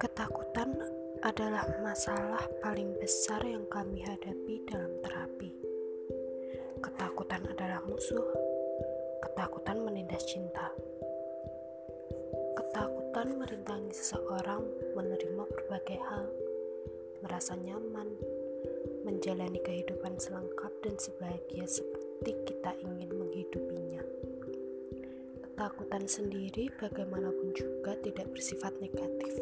Ketakutan adalah masalah paling besar yang kami hadapi dalam terapi. Ketakutan adalah musuh. Ketakutan menindas cinta. Ketakutan merintangi seseorang menerima berbagai hal, merasa nyaman, menjalani kehidupan selengkap dan sebahagia seperti kita ingin menghidupinya. Ketakutan sendiri bagaimanapun juga tidak bersifat negatif